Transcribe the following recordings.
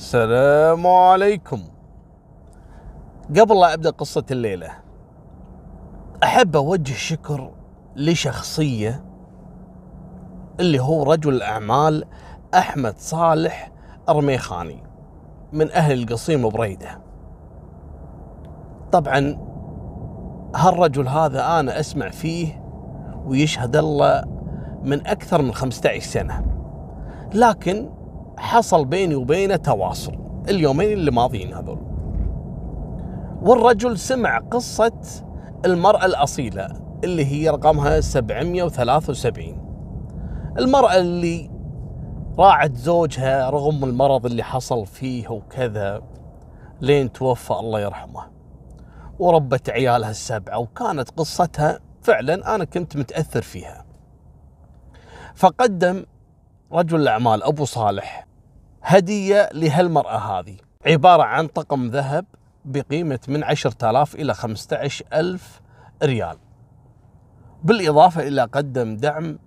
السلام عليكم. قبل لا أبدأ قصة الليلة أحب أوجه شكر لشخصية اللي هو رجل الاعمال أحمد صالح أرميخاني من أهل القصيم وبريده طبعا هالرجل هذا أنا أسمع فيه ويشهد الله من أكثر من 15 سنة لكن حصل بيني وبينه تواصل اليومين اللي ماضيين هذول. والرجل سمع قصة المرأة الأصيلة اللي هي رقمها 773 المرأة اللي راعت زوجها رغم المرض اللي حصل فيه وكذا لين توفى الله يرحمه. وربت عيالها السبعة وكانت قصتها فعلا أنا كنت متأثر فيها. فقدم رجل الأعمال أبو صالح هدية لهالمرأة هذه. عبارة عن طقم ذهب بقيمة من 10000 إلى 15000 ريال. بالإضافة إلى قدم دعم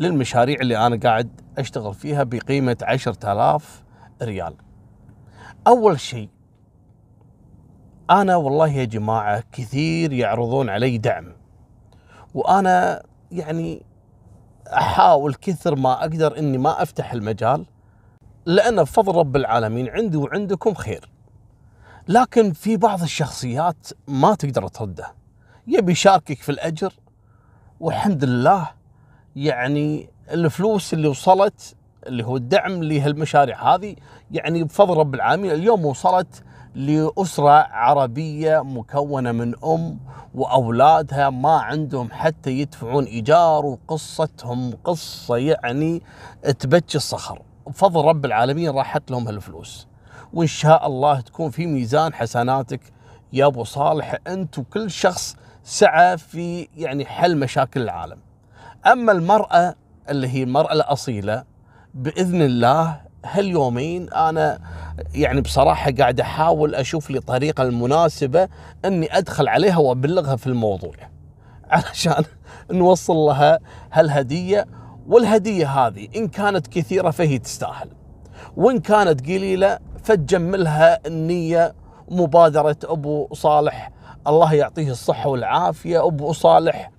للمشاريع اللي أنا قاعد أشتغل فيها بقيمة 10000 ريال. أول شيء أنا والله يا جماعة كثير يعرضون علي دعم. وأنا يعني أحاول كثر ما أقدر إني ما أفتح المجال لأن بفضل رب العالمين عندي وعندكم خير. لكن في بعض الشخصيات ما تقدر ترده. يبي يشاركك في الأجر والحمد لله يعني الفلوس اللي وصلت اللي هو الدعم لهالمشاريع هذه يعني بفضل رب العالمين اليوم وصلت لأسرة عربية مكونة من أم وأولادها ما عندهم حتى يدفعون إيجار وقصتهم قصة يعني تبكي الصخر. بفضل رب العالمين راحت لهم هالفلوس. وإن شاء الله تكون في ميزان حسناتك يا أبو صالح أنت وكل شخص سعى في يعني حل مشاكل العالم. أما المرأة اللي هي المرأة الأصيلة بإذن الله هاليومين أنا يعني بصراحة قاعد أحاول أشوف لي طريقة المناسبة أني أدخل عليها وأبلغها في الموضوع. علشان نوصل لها هالهدية والهدية هذه إن كانت كثيرة فهي تستاهل. وإن كانت قليلة فتجملها النية مبادرة أبو صالح. الله يعطيه الصحة والعافية أبو صالح.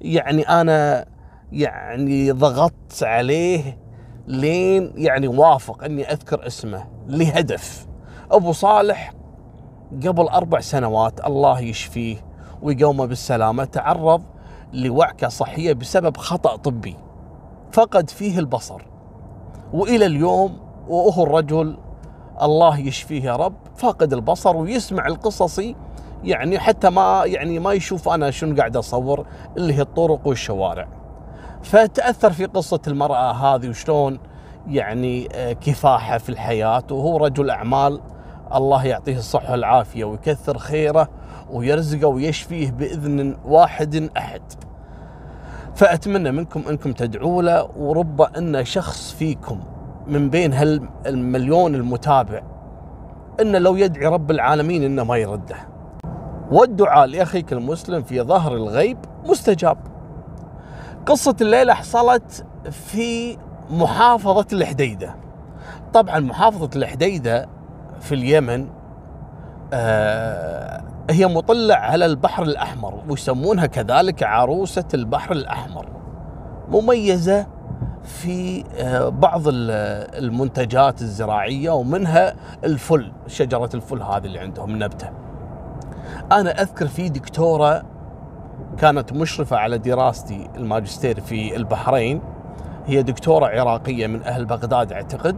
يعني أنا يعني ضغطت عليه لين يعني وافق إني أذكر اسمه لهدف. أبو صالح قبل أربع سنوات الله يشفيه ويقومه بالسلامة تعرض لوعكة صحية بسبب خطأ طبي. فقد فيه البصر. وإلى اليوم وهو الرجل الله يشفيه يا رب فاقد البصر ويسمع القصصي يعني حتى ما يعني ما يشوف أنا شنو قاعد أصور اللي هي الطرق والشوارع. فتأثر في قصة المرأة هذه وشلون يعني كفاحة في الحياة. وهو رجل أعمال الله يعطيه الصحة والعافية ويكثر خيره ويرزقه ويشفيه بإذن واحد أحد. فأتمنى منكم أنكم تدعوا له ورب أن شخص فيكم من بين هالمليون المتابع انه لو يدعي رب العالمين إنه ما يرده. والدعاء لأخيك المسلم في ظهر الغيب مستجاب. قصة الليلة حصلت في محافظة الحديدة طبعا محافظة الحديدة في اليمن آه هي مطلع على البحر الأحمر ويسمونها كذلك عروسة البحر الأحمر. مميزة في آه بعض المنتجات الزراعية ومنها الفل شجرة الفل هذه اللي عندهم نبتة. أنا أذكر في دكتورة كانت مشرفة على دراستي الماجستير في البحرين. هي دكتورة عراقية من أهل بغداد أعتقد.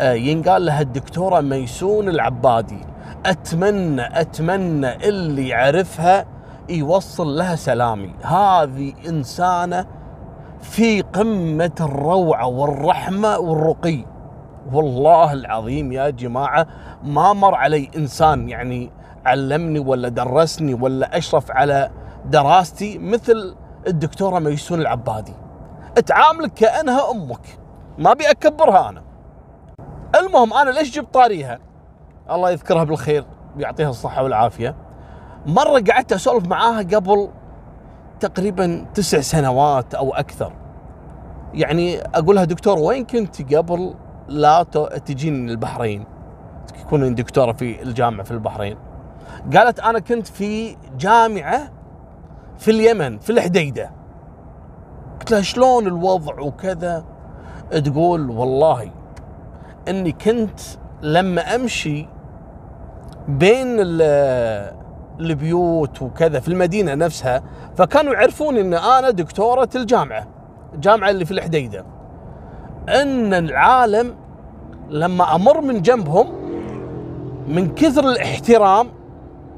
ينقال لها الدكتورة ميسون العبادي. أتمنى أتمنى اللي يعرفها يوصل لها سلامي. هذه إنسانة في قمة الروعة والرحمة والرقي. والله العظيم يا جماعة ما مر علي إنسان يعني علمني ولا درسني ولا أشرف على دراستي مثل الدكتورة ميسون العبادي. تعاملك كأنها أمك. ما أبي أكبرها أنا. المهم أنا ليش جبت طاريها؟ الله يذكرها بالخير ويعطيها الصحة والعافية. مرة قعدت أسولف معاها قبل تقريبا تسع سنوات أو أكثر. يعني أقولها دكتور وين كنت قبل لا تجيني البحرين؟ تكون دكتورة في الجامعة في البحرين. قالت أنا كنت في جامعة في اليمن في الحديدة. قلت لها شلون الوضع وكذا؟ تقول والله إني كنت لما أمشي بين البيوت وكذا في المدينة نفسها فكانوا يعرفون إن أنا دكتورة الجامعة الجامعة اللي في الحديدة. إن العالم لما أمر من جنبهم من كثر الاحترام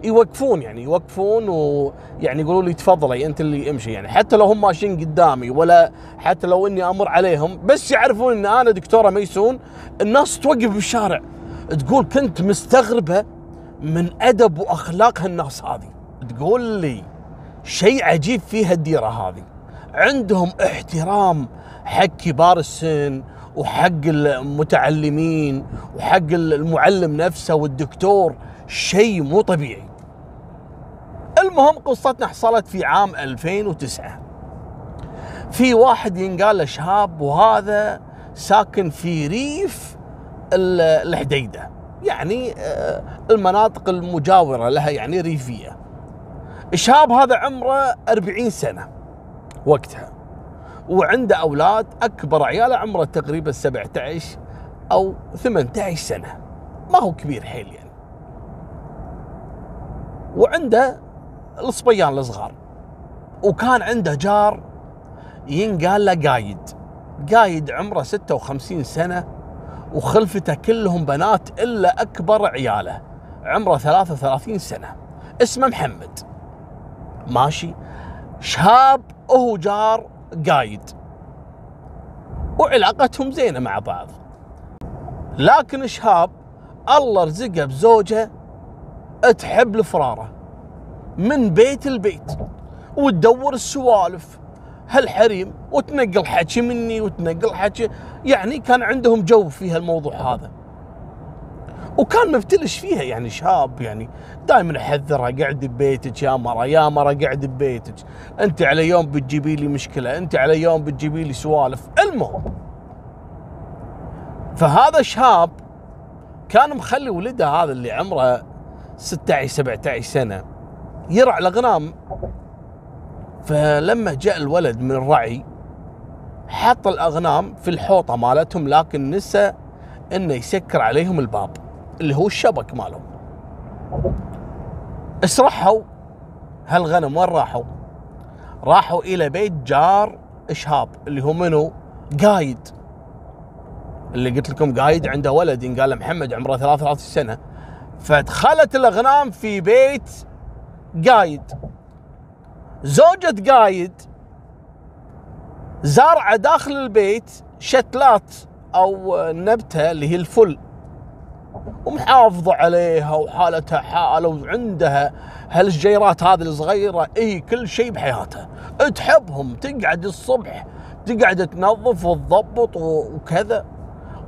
يوقفون يعني يوقفون ويعني يقولوا لي تفضلي أنت اللي امشي يعني حتى لو هم ماشيين قدامي ولا حتى لو إني أمر عليهم بس يعرفون إن أنا دكتورة ميسون الناس توقف بالشارع تقول كنت مستغربة من أدب وأخلاق هالناس هذه تقول لي شيء عجيب في هالديرة هذه عندهم احترام حق كبار السن وحق المتعلمين وحق المعلم نفسه والدكتور شيء مو طبيعي. المهم قصتنا حصلت في عام 2009 في واحد ينقال له شهاب وهذا ساكن في ريف الحديدة. يعني آه، المناطق المجاورة لها يعني ريفية. شهاب هذا عمره 40 سنة وقتها. وعنده أولاد أكبر عياله عمره تقريبا 17 أو 18 سنة. ما هو كبير حيل يعني. وعنده الصبيان الصغار. وكان عنده جار ينقال له قايد. قايد عمره 56 سنة وخلفته كلهم بنات إلا أكبر عياله. عمره 33 سنة. اسمه محمد. ماشي. شاب وهو جار قايد. وعلاقتهم زينة مع بعض. لكن شهاب الله رزقه بزوجه تحب الفرارة. من بيت البيت وتدور السوالف. هالحريم وتنقل حكي مني وتنقل حكي يعني كان عندهم جو في هالموضوع هذا. وكان مفتلش فيها يعني شاب يعني دائما احذرها قعد ببيتك يا مرة يا مرة قعد ببيتك. أنت على يوم بتجيبي لي مشكلة أنت على يوم بتجيبي لي سوالف. المهم فهذا شاب كان مخلي ولده هذا اللي عمره 16 17 سنة. يرعى الأغنام. فلما جاء الولد من الرعي حط الأغنام في الحوطة مالتهم لكن نسى إنه يسكر عليهم الباب اللي هو الشبك مالهم. إيش راحوا هالغنم وين راحوا؟ راحوا إلى بيت جار إشهاب اللي هو منو؟ قايد. اللي قلت لكم قايد عنده ولد ينقال محمد عمره 33 سنة. فدخلت الأغنام في بيت قايد. زوجة قايد زارعة داخل البيت شتلات أو نبتة اللي هي الفل. ومحافظة عليها وحالتها حالة وعندها هالشجيرات هذه الصغيرة. إي كل شيء بحياتها. تحبهم تقعد الصبح تقعد تنظف وتضبط وكذا.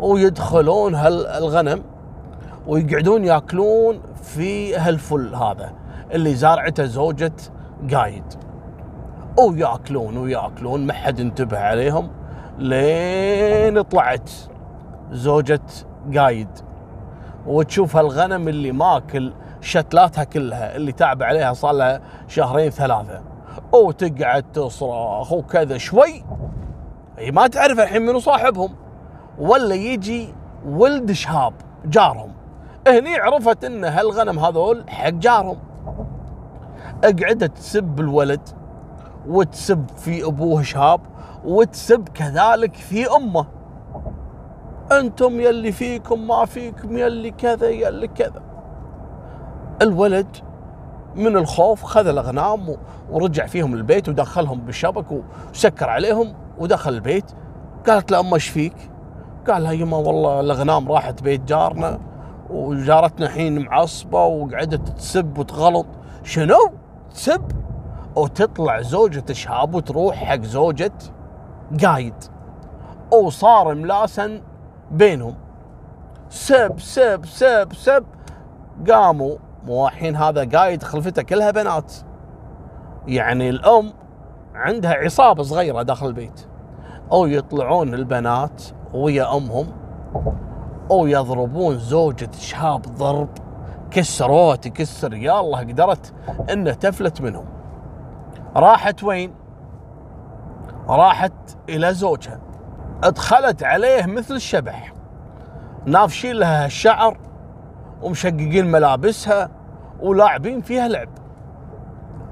ويدخلون هالغنم ويقعدون ياكلون في هالفل هذا. اللي زارعته زوجة قايد. وياكلون وياكلون ما حد انتبه عليهم. لين طلعت زوجة قايد. وتشوف هالغنم اللي ماكل شتلاتها كلها اللي تعب عليها صار لها شهرين ثلاثة. وتقعد تصرخ وكذا شوي. هي ما تعرف الحين منو صاحبهم. ولا يجي ولد شهاب جارهم. هني عرفت إن هالغنم هذول حق جارهم. قعدت تسب الولد وتسب في أبوه شهاب وتسب كذلك في أمه أنتم يلي فيكم ما فيكم يلي كذا يلي كذا الولد من الخوف خذ الأغنام ورجع فيهم البيت ودخلهم بالشبك وسكر عليهم ودخل البيت قالت له امه إيش فيك؟ قال لها يما والله الأغنام راحت بيت جارنا وجارتنا الحين معصبة وقعدت تسب وتغلط شنو؟ تسب وتطلع زوجة شهاب وتروح حق زوجة قايد وصار ملاسن بينهم. سب سب سب سب. قاموا. مو الحين هذا قايد خلفته كلها بنات. يعني الأم عندها عصابة صغيرة داخل البيت. أو يطلعون البنات ويا أمهم أو يضربون زوجة شهاب ضرب. كسروها تكسر يا الله قدرت إنه تفلت منهم. راحت وين؟ راحت إلى زوجها. ادخلت عليه مثل الشبح. نافشين لها الشعر ومشققين ملابسها ولاعبين فيها لعب.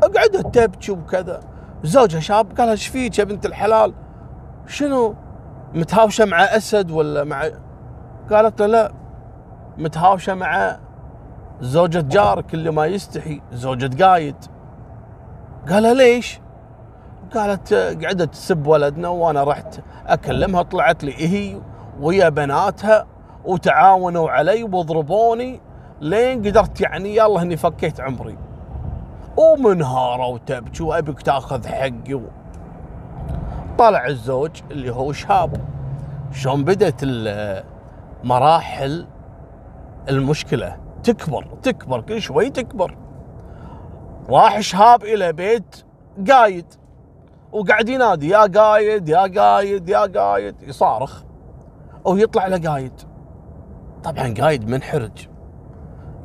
قعدت تبكي وكذا. زوجها شاب قال إيش فيك يا بنت الحلال؟ شنو متهاوشة مع أسد ولا مع قالت له لا متهاوشة مع زوجة جارك اللي ما يستحي زوجة قايد. قال ليش؟ قالت قعدت تسب ولدنا وأنا رحت أكلمها طلعت لي هي ويا بناتها وتعاونوا علي وضربوني لين قدرت يعني يلا اني فكيت عمري. ومنهارة وتبكي وأبيك تأخذ حقي و... طلع الزوج اللي هو شاب شلون بدت مراحل المشكلة؟ تكبر تكبر كل شوي تكبر. راح شهاب إلى بيت قايد وقاعد ينادي يا قايد يا قايد يا قايد. يصارخ ويطلع له قايد. طبعا قايد منحرج.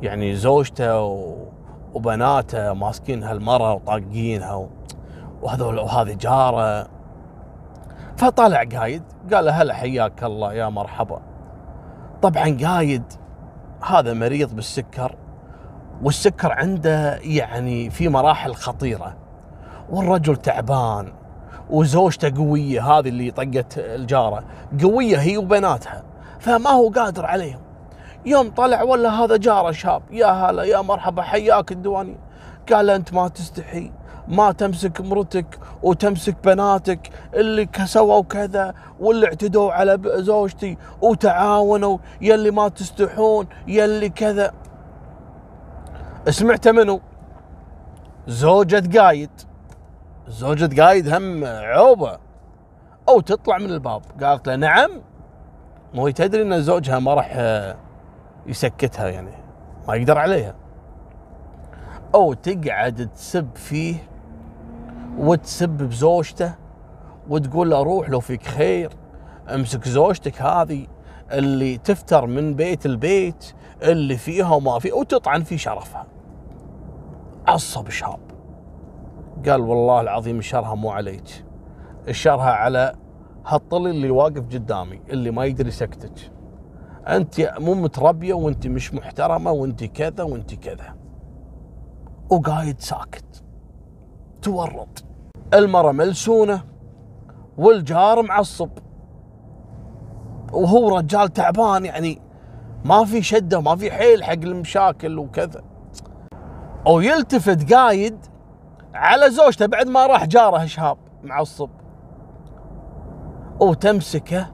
يعني زوجته وبناته ماسكين هالمرة وطاقينها وهذول وهذه جارة. فطلع قايد قال له هلا حياك الله يا مرحبا. طبعا قايد هذا مريض بالسكر والسكر عنده يعني في مراحل خطيرة. والرجل تعبان وزوجته قوية هذه اللي طقت الجارة قوية هي وبناتها فما هو قادر عليهم. يوم طلع ولا هذا جارة شاب يا هلا يا مرحبا حياك الديواني قال أنت ما تستحي. ما تمسك مرتك وتمسك بناتك اللي سووا كذا واللي اعتدوا على زوجتي وتعاونوا يلي ما تستحون يلي كذا. سمعت منه زوجة قايد. زوجة قايد هم عوبة. أو تطلع من الباب. قالت له نعم. مو تدري إن زوجها ما راح يسكتها يعني. ما يقدر عليها. أو تقعد تسب فيه وتسب بزوجته وتقول له روح لو فيك خير امسك زوجتك هذه اللي تفتر من بيت البيت اللي فيها وما فيه وتطعن في شرفها. عصب شاب. قال والله العظيم شرها مو عليك. شرها على هالطلي اللي واقف قدامي اللي ما يدري يسكتك. انت مو متربية وانت مش محترمة وانت كذا وانت كذا. وقايد ساكت. تورط. المرة ملسونة والجار معصب. وهو رجال تعبان يعني ما في شدة وما في حيل حق المشاكل وكذا. أو يلتفت قايد على زوجته بعد ما راح جاره شهاب معصب. وتمسكه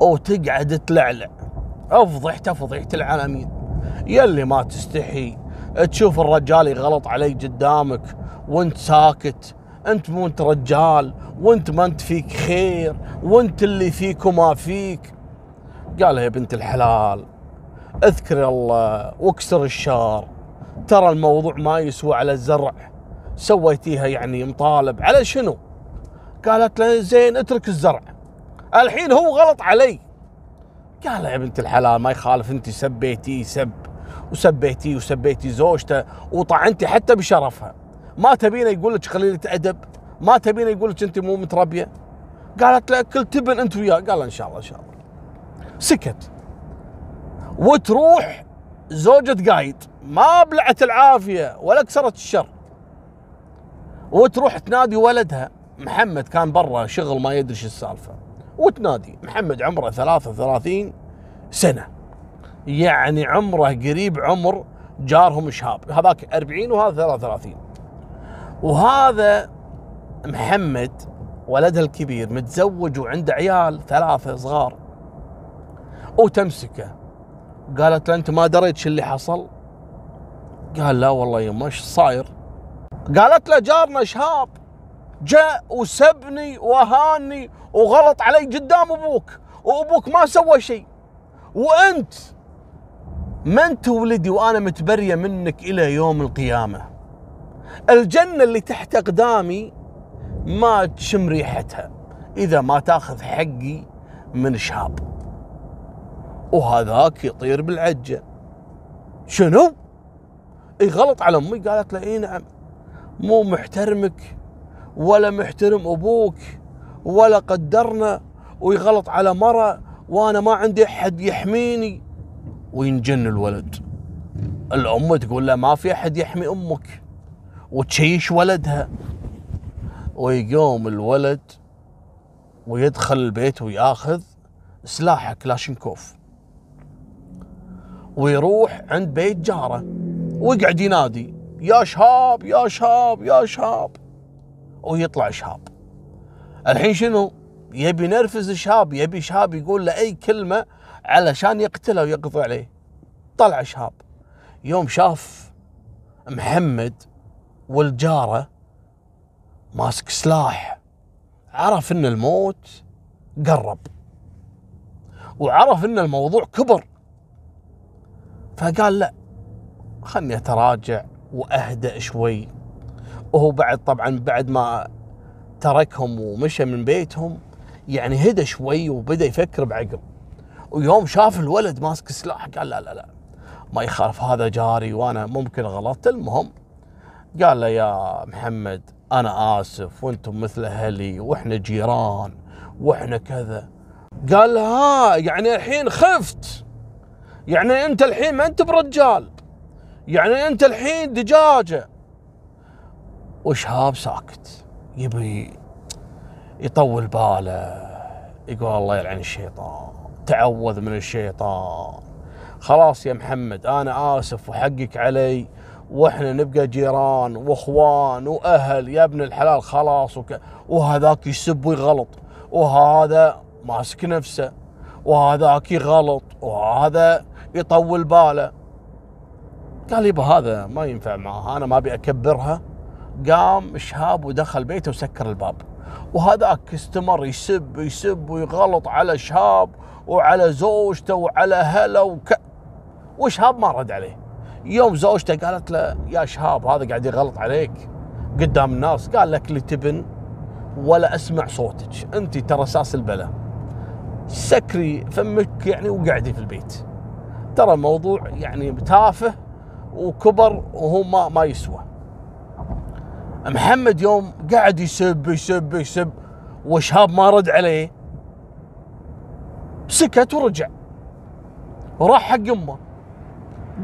وتقعد تلعلع. افضحته فضيحة العالمين. يلي ما تستحي. تشوف الرجال يغلط علي قدامك. وانت ساكت انت مو انت رجال وانت ما انت فيك خير وانت اللي فيك وما فيك. قال يا بنت الحلال اذكر الله واكسر الشار. ترى الموضوع ما يسوى على الزرع سويتيها يعني مطالب. على شنو؟ قالت له زين اترك الزرع. الحين هو غلط علي. قال يا بنت الحلال ما يخالف انت سبيتي سب وسبيتي وسبيتي زوجته وطعنتي حتى بشرفها. ما تبينه يقول لك قليلة ادب ما تبينه يقول لك أنت مو متربية؟ قالت له كل تبن أنت وياه. قال إن شاء الله إن شاء الله. سكت. وتروح زوجة قايد. ما بلعت العافية ولا كسرت الشر. وتروح تنادي ولدها. محمد كان برا شغل ما يدري شو السالفة. وتنادي. محمد عمره 33 سنة. يعني عمره قريب عمر جارهم شهاب. هذاك 40 وهذا 33 وهذا محمد ولدها الكبير متزوج وعنده عيال ثلاثة صغار. وتمسكه. قالت له أنت ما دريت شو اللي حصل؟ قال لا والله يما إيش صاير؟ قالت له جارنا شهاب جاء وسبني وهاني وغلط علي قدام أبوك وأبوك ما سوى شيء. وأنت ما أنت ولدي وأنا متبرية منك إلى يوم القيامة. الجنة اللي تحت أقدامي ما تشم ريحتها إذا ما تأخذ حقي من شهاب. وهذاك يطير بالعجة. شنو؟ إي غلط على أمي قالت له إي نعم. مو محترمك ولا محترم أبوك ولا قدرنا ويغلط على مرة وأنا ما عندي أحد يحميني. وينجن الولد. الأم تقول له ما في أحد يحمي أمك. وتشيش ولدها. ويقوم الولد ويدخل البيت وياخذ سلاحه كلاشنكوف ويروح عند بيت جاره. ويقعد ينادي يا شهاب يا شهاب يا شهاب. ويطلع شهاب. الحين شنو؟ يبي نرفز شهاب يبي شهاب يقول له أي كلمة علشان يقتله ويقضي عليه. طلع شهاب. يوم شاف محمد والجارة ماسك سلاح. عرف إن الموت قرب. وعرف إن الموضوع كبر. فقال لا خلني أتراجع وأهدأ شوي. وهو بعد طبعا بعد ما تركهم ومشى من بيتهم يعني هدى شوي وبدأ يفكر بعقل. ويوم شاف الولد ماسك سلاح قال لا لا لا ما يخالف هذا جاري وأنا ممكن غلطت. المهم قال له يا محمد أنا آسف وأنتم مثل أهلي وإحنا جيران وإحنا كذا. قال ها يعني الحين خفت. يعني أنت الحين ما أنت برجال. يعني أنت الحين دجاجة. وشهاب ساكت. يبي يطول باله يقول الله يلعن الشيطان. تعوذ من الشيطان. خلاص يا محمد أنا آسف وحقك علي وإحنا نبقى جيران واخوان واهل يا ابن الحلال خلاص وك... وهذاك يسب ويغلط وهذا ماسك نفسه وهذاك يغلط وهذا يطول باله. قال يبا هذا ما ينفع معه أنا ما أبي أكبرها. قام شهاب ودخل بيته وسكر الباب. وهذاك استمر يسب يسب ويغلط على شهاب وعلى زوجته وعلى هلا وك وشهاب ما رد عليه. يوم زوجته قالت له يا شهاب هذا قاعد يغلط عليك. قدام الناس قال لك لتبن ولا أسمع صوتك. أنت ترى أساس البلاء. سكري فمك يعني وقعدي في البيت. ترى موضوع يعني تافه وكبر وهو ما ما يسوى. محمد يوم قاعد يسب يسب يسب وشهاب ما رد عليه. سكت ورجع. وراح حق أمه.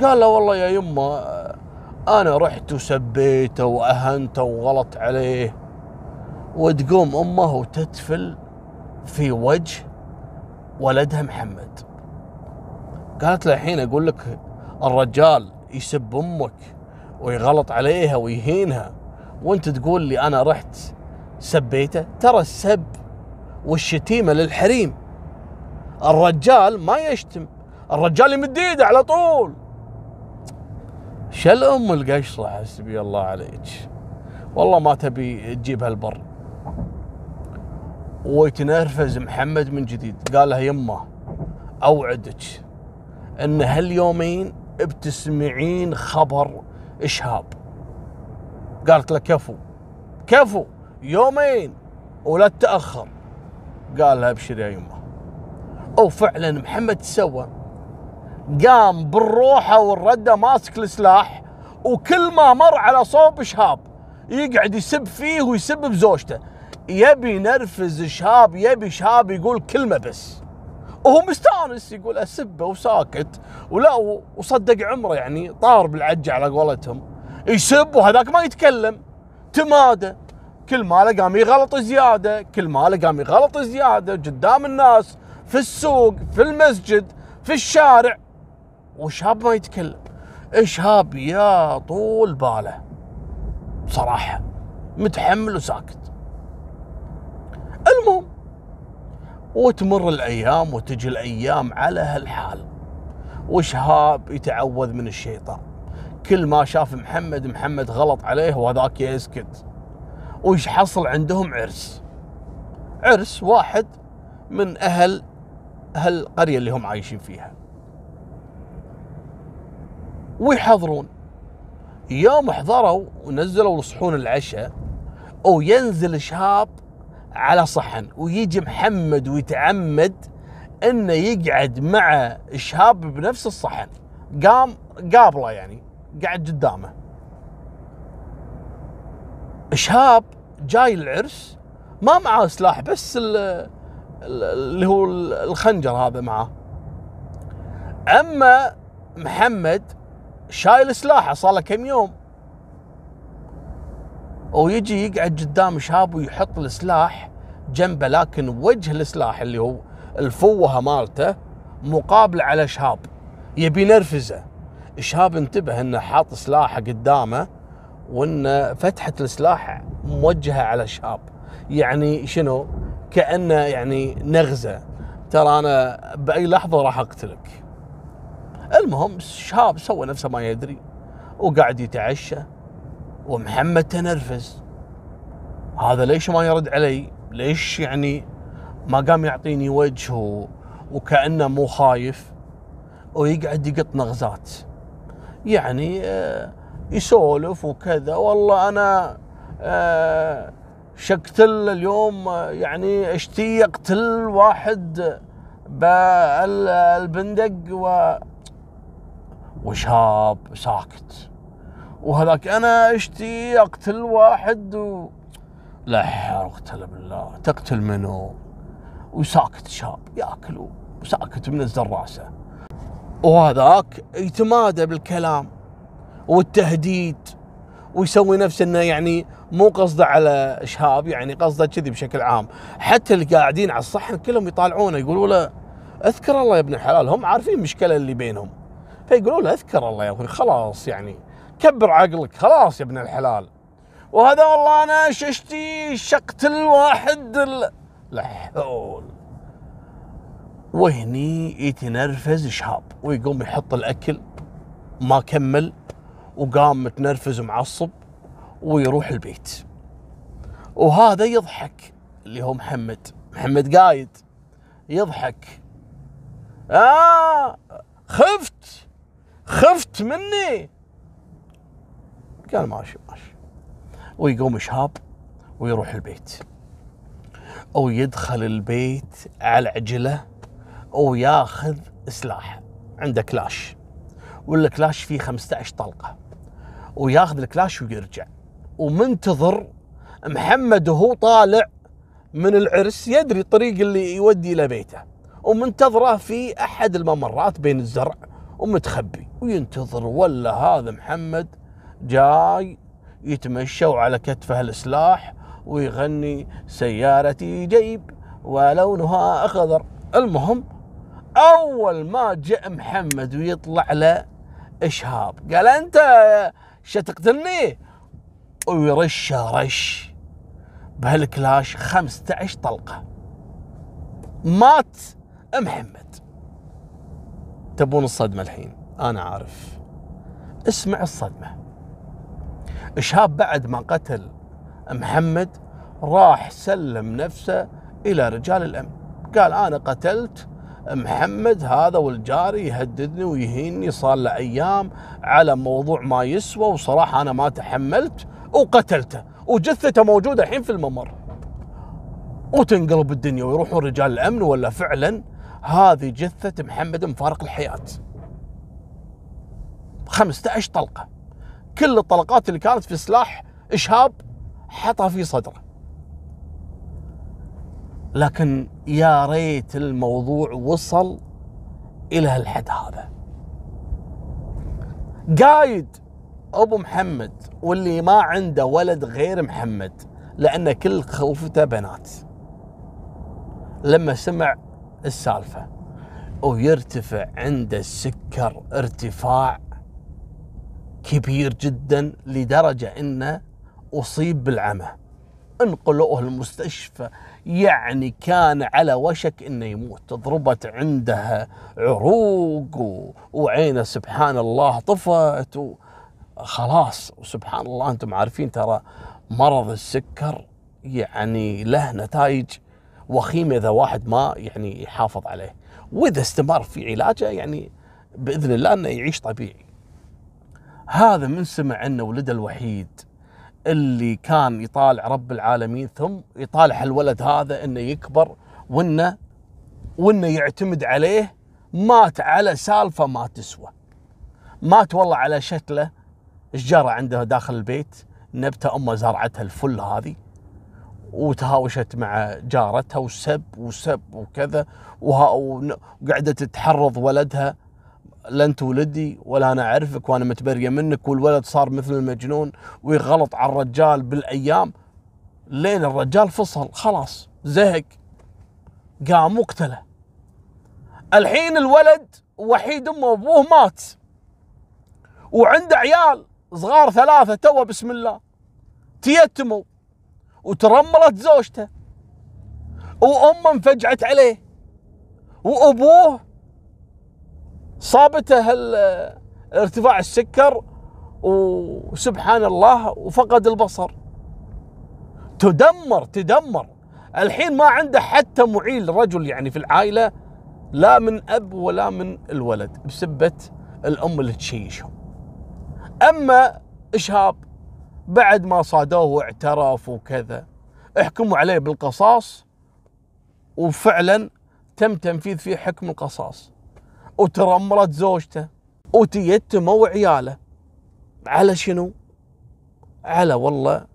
قال له والله يا يمه أنا رحت وسبيته وأهنته وغلط عليه. وتقوم أمه وتتفل في وجه ولدها محمد. قالت له الحين أقول لك الرجال يسب أمك ويغلط عليها ويهينها. وأنت تقول لي أنا رحت سبيته؟ ترى السب والشتيمة للحريم. الرجال ما يشتم الرجال يمد إيده على طول. شل أم القشرة حسبي الله عليك. والله ما تبي تجيب هالبر. ويتنرفز محمد من جديد. قال له يمه أوعدك إن هاليومين بتسمعين خبر إشهاب. قالت له كفو كفو يومين ولا تتاخر قال لها أبشر يا يمه. وفعلا محمد سوى قام بالروحة والردة ماسك السلاح وكل ما مر على صوب شهاب يقعد يسب فيه ويسب بزوجته. يبي نرفز شهاب يبي شهاب يقول كلمة بس. وهو مستانس يقول أسبه وساكت ولا وصدق عمره يعني طار بالعجه على قولتهم. يسب وهذاك ما يتكلم. تمادى. كل ماله قام يغلط زيادة كل ماله قام يغلط زيادة. قدام الناس في السوق في المسجد في الشارع وشاب ما يتكلم؟ اشهاب يا طول باله. بصراحة متحمل وساكت. المهم وتمر الأيام وتجي الأيام على هالحال. وشهاب يتعوذ من الشيطان؟ كل ما شاف محمد محمد غلط عليه وهذاك يسكت. وش حصل عندهم؟ عرس. عرس واحد من أهل هالقرية اللي هم عايشين فيها. ويحضرون. يوم حضروا ونزلوا الصحون العشاء وينزل شهاب على صحن ويجي محمد ويتعمد إنه يقعد مع شهاب بنفس الصحن. قام قابله يعني قاعد قدامه. شهاب جاي العرس ما معاه سلاح بس اللي هو الخنجر هذا معاه أما محمد شايل سلاحه صار له كم يوم. ويجي يقعد قدام شهاب ويحط السلاح جنبه لكن وجه السلاح اللي هو الفوهه مالته مقابل على شهاب يبي ينرفزه. شهاب انتبه إنه حاط سلاحه قدامه وإن فتحة السلاح موجهة على شهاب يعني شنو؟ كأنه يعني نغزة. ترى أنا بأي لحظة راح أقتلك. المهم شهاب سوى نفسه ما يدري وقاعد يتعشى ومحمد تنرفز. هذا ليش ما يرد علي؟ ليش يعني ما قام يعطيني وجه وكأنه مو خايف ويقعد يقط نغزات. يعني آه، يسولف وكذا. والله أنا آه، شقتل اليوم آه، يعني اشتي اقتل واحد بالبندق و وشاب ساكت. وهذاك أنا اشتي أقتل واحد و... لا حول بالله. تقتل منه وساكت شاب يأكل وساكت منزل راسه وهذاك يتمادى بالكلام والتهديد ويسوي نفسه إنه يعني مو قصده على شهاب يعني قصده كذي بشكل عام. حتى اللي قاعدين على الصحن كلهم يطالعونه يقولوا له أذكر الله يا ابن الحلال هم عارفين المشكلة اللي بينهم. فيقولوا له اذكر الله يا أخوي خلاص يعني كبر عقلك خلاص يا ابن الحلال. وهذا والله أنا ششتي شقت الواحد لا حول. وهني يتنرفز شهاب ويقوم يحط الأكل ما كمل وقام متنرفز ومعصب ويروح البيت. وهذا يضحك اللي هو محمد محمد قايد يضحك. آه خفت. خفت مني. قال ماشي ماشي. ويقوم شهاب ويروح البيت. أو يدخل البيت على عجلة وياخذ سلاح عنده كلاش. والكلاش فيه 15 طلقة. وياخذ الكلاش ويرجع. ومنتظر محمد وهو طالع من العرس يدري الطريق اللي يودي إلى بيته. ومنتظره في أحد الممرات بين الزرع ومتخبي وينتظر ولا هذا محمد جاي يتمشى وعلى كتفه السلاح ويغني سيارتي جيب ولونها أخضر. المهم أول ما جاء محمد ويطلع له إشهاب قال أنت شتقتلني ويرش رش بهالكلاش 15 طلقة. مات محمد. تبون الصدمة الحين؟ أنا عارف اسمع الصدمة. شهاب بعد ما قتل محمد راح سلم نفسه إلى رجال الأمن. قال أنا قتلت محمد هذا والجاري يهددني ويهيني صار له أيام على موضوع ما يسوى وصراحة أنا ما تحملت وقتلته. وجثته موجودة الحين في الممر. وتنقلب الدنيا ويروحون رجال الأمن ولا فعلا هذه جثة محمد مفارق الحياة. 15 طلقة. كل الطلقات اللي كانت في سلاح إشهاب حطها في صدره. لكن يا ريت الموضوع وصل إلى هالحد هذا. قايد أبو محمد واللي ما عنده ولد غير محمد لأن كل خوفته بنات. لما سمع السالفة. ويرتفع عنده السكر ارتفاع كبير جدا لدرجة إنه أصيب بالعمى. انقلوه المستشفى يعني كان على وشك إنه يموت. ضربت عنده عروق و... وعينه سبحان الله طفت و... خلاص. وسبحان الله أنتم عارفين ترى مرض السكر يعني له نتائج وخيمة إذا واحد ما يعني يحافظ عليه. وإذا استمر في علاجه يعني بإذن الله إنه يعيش طبيعي. هذا من سمع إنه ولده الوحيد اللي كان يطالع رب العالمين ثم يطالع الولد هذا إنه يكبر وإنه وإنه يعتمد عليه مات على سالفة ما تسوى. مات والله على شكله شجره عنده داخل البيت؟ نبتة أمه زرعتها الفل هذه. وتهاوشت مع جارتها وسب وسب وكذا وقعدت تحرض ولدها. لن تولدي ولا أنا اعرفك وأنا متبريه منك والولد صار مثل المجنون ويغلط على الرجال بالأيام. لين الرجال فصل خلاص زهق قام وقتله. الحين الولد وحيد امه وابوه مات وعنده عيال صغار ثلاثة تو بسم الله تيتموا. وترملت زوجته. وأمه انفجعت عليه. وأبوه صابته ارتفاع السكر وسبحان الله وفقد البصر. تدمر تدمر. الحين ما عنده حتى معيل رجل يعني في العائلة لا من أب ولا من الولد بسبة الأم اللي تشيشهم. أما إشهاب بعد ما صادوه واعترف وكذا. احكموا عليه بالقصاص وفعلا تم تنفيذ فيه حكم القصاص. وترمرت زوجته وتيتم وعياله. على شنو؟ على والله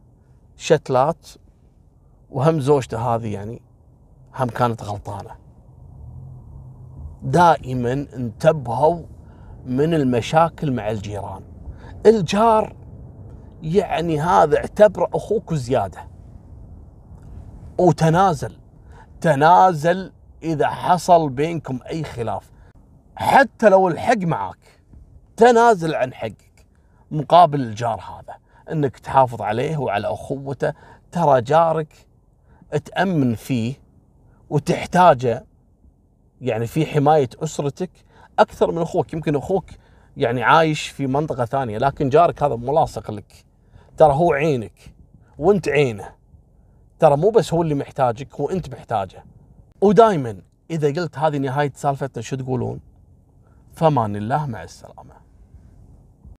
شتلات وهم زوجته هذه يعني هم كانت غلطانة. دائما انتبهوا من المشاكل مع الجيران. الجار يعني هذا اعتبره أخوك زيادة. وتنازل. تنازل إذا حصل بينكم أي خلاف. حتى لو الحق معك تنازل عن حقك. مقابل الجار هذا. إنك تحافظ عليه وعلى أخوته. ترى جارك تأمن فيه وتحتاجه. يعني في حماية أسرتك أكثر من أخوك. يمكن أخوك يعني عايش في منطقة ثانية لكن جارك هذا ملاصق لك. ترى هو عينك وانت عينه. ترى مو بس هو اللي محتاجك هو انت محتاجه. ودائما إذا قلت هذه نهاية سالفتنا شو تقولون؟ فمان الله مع السلامة.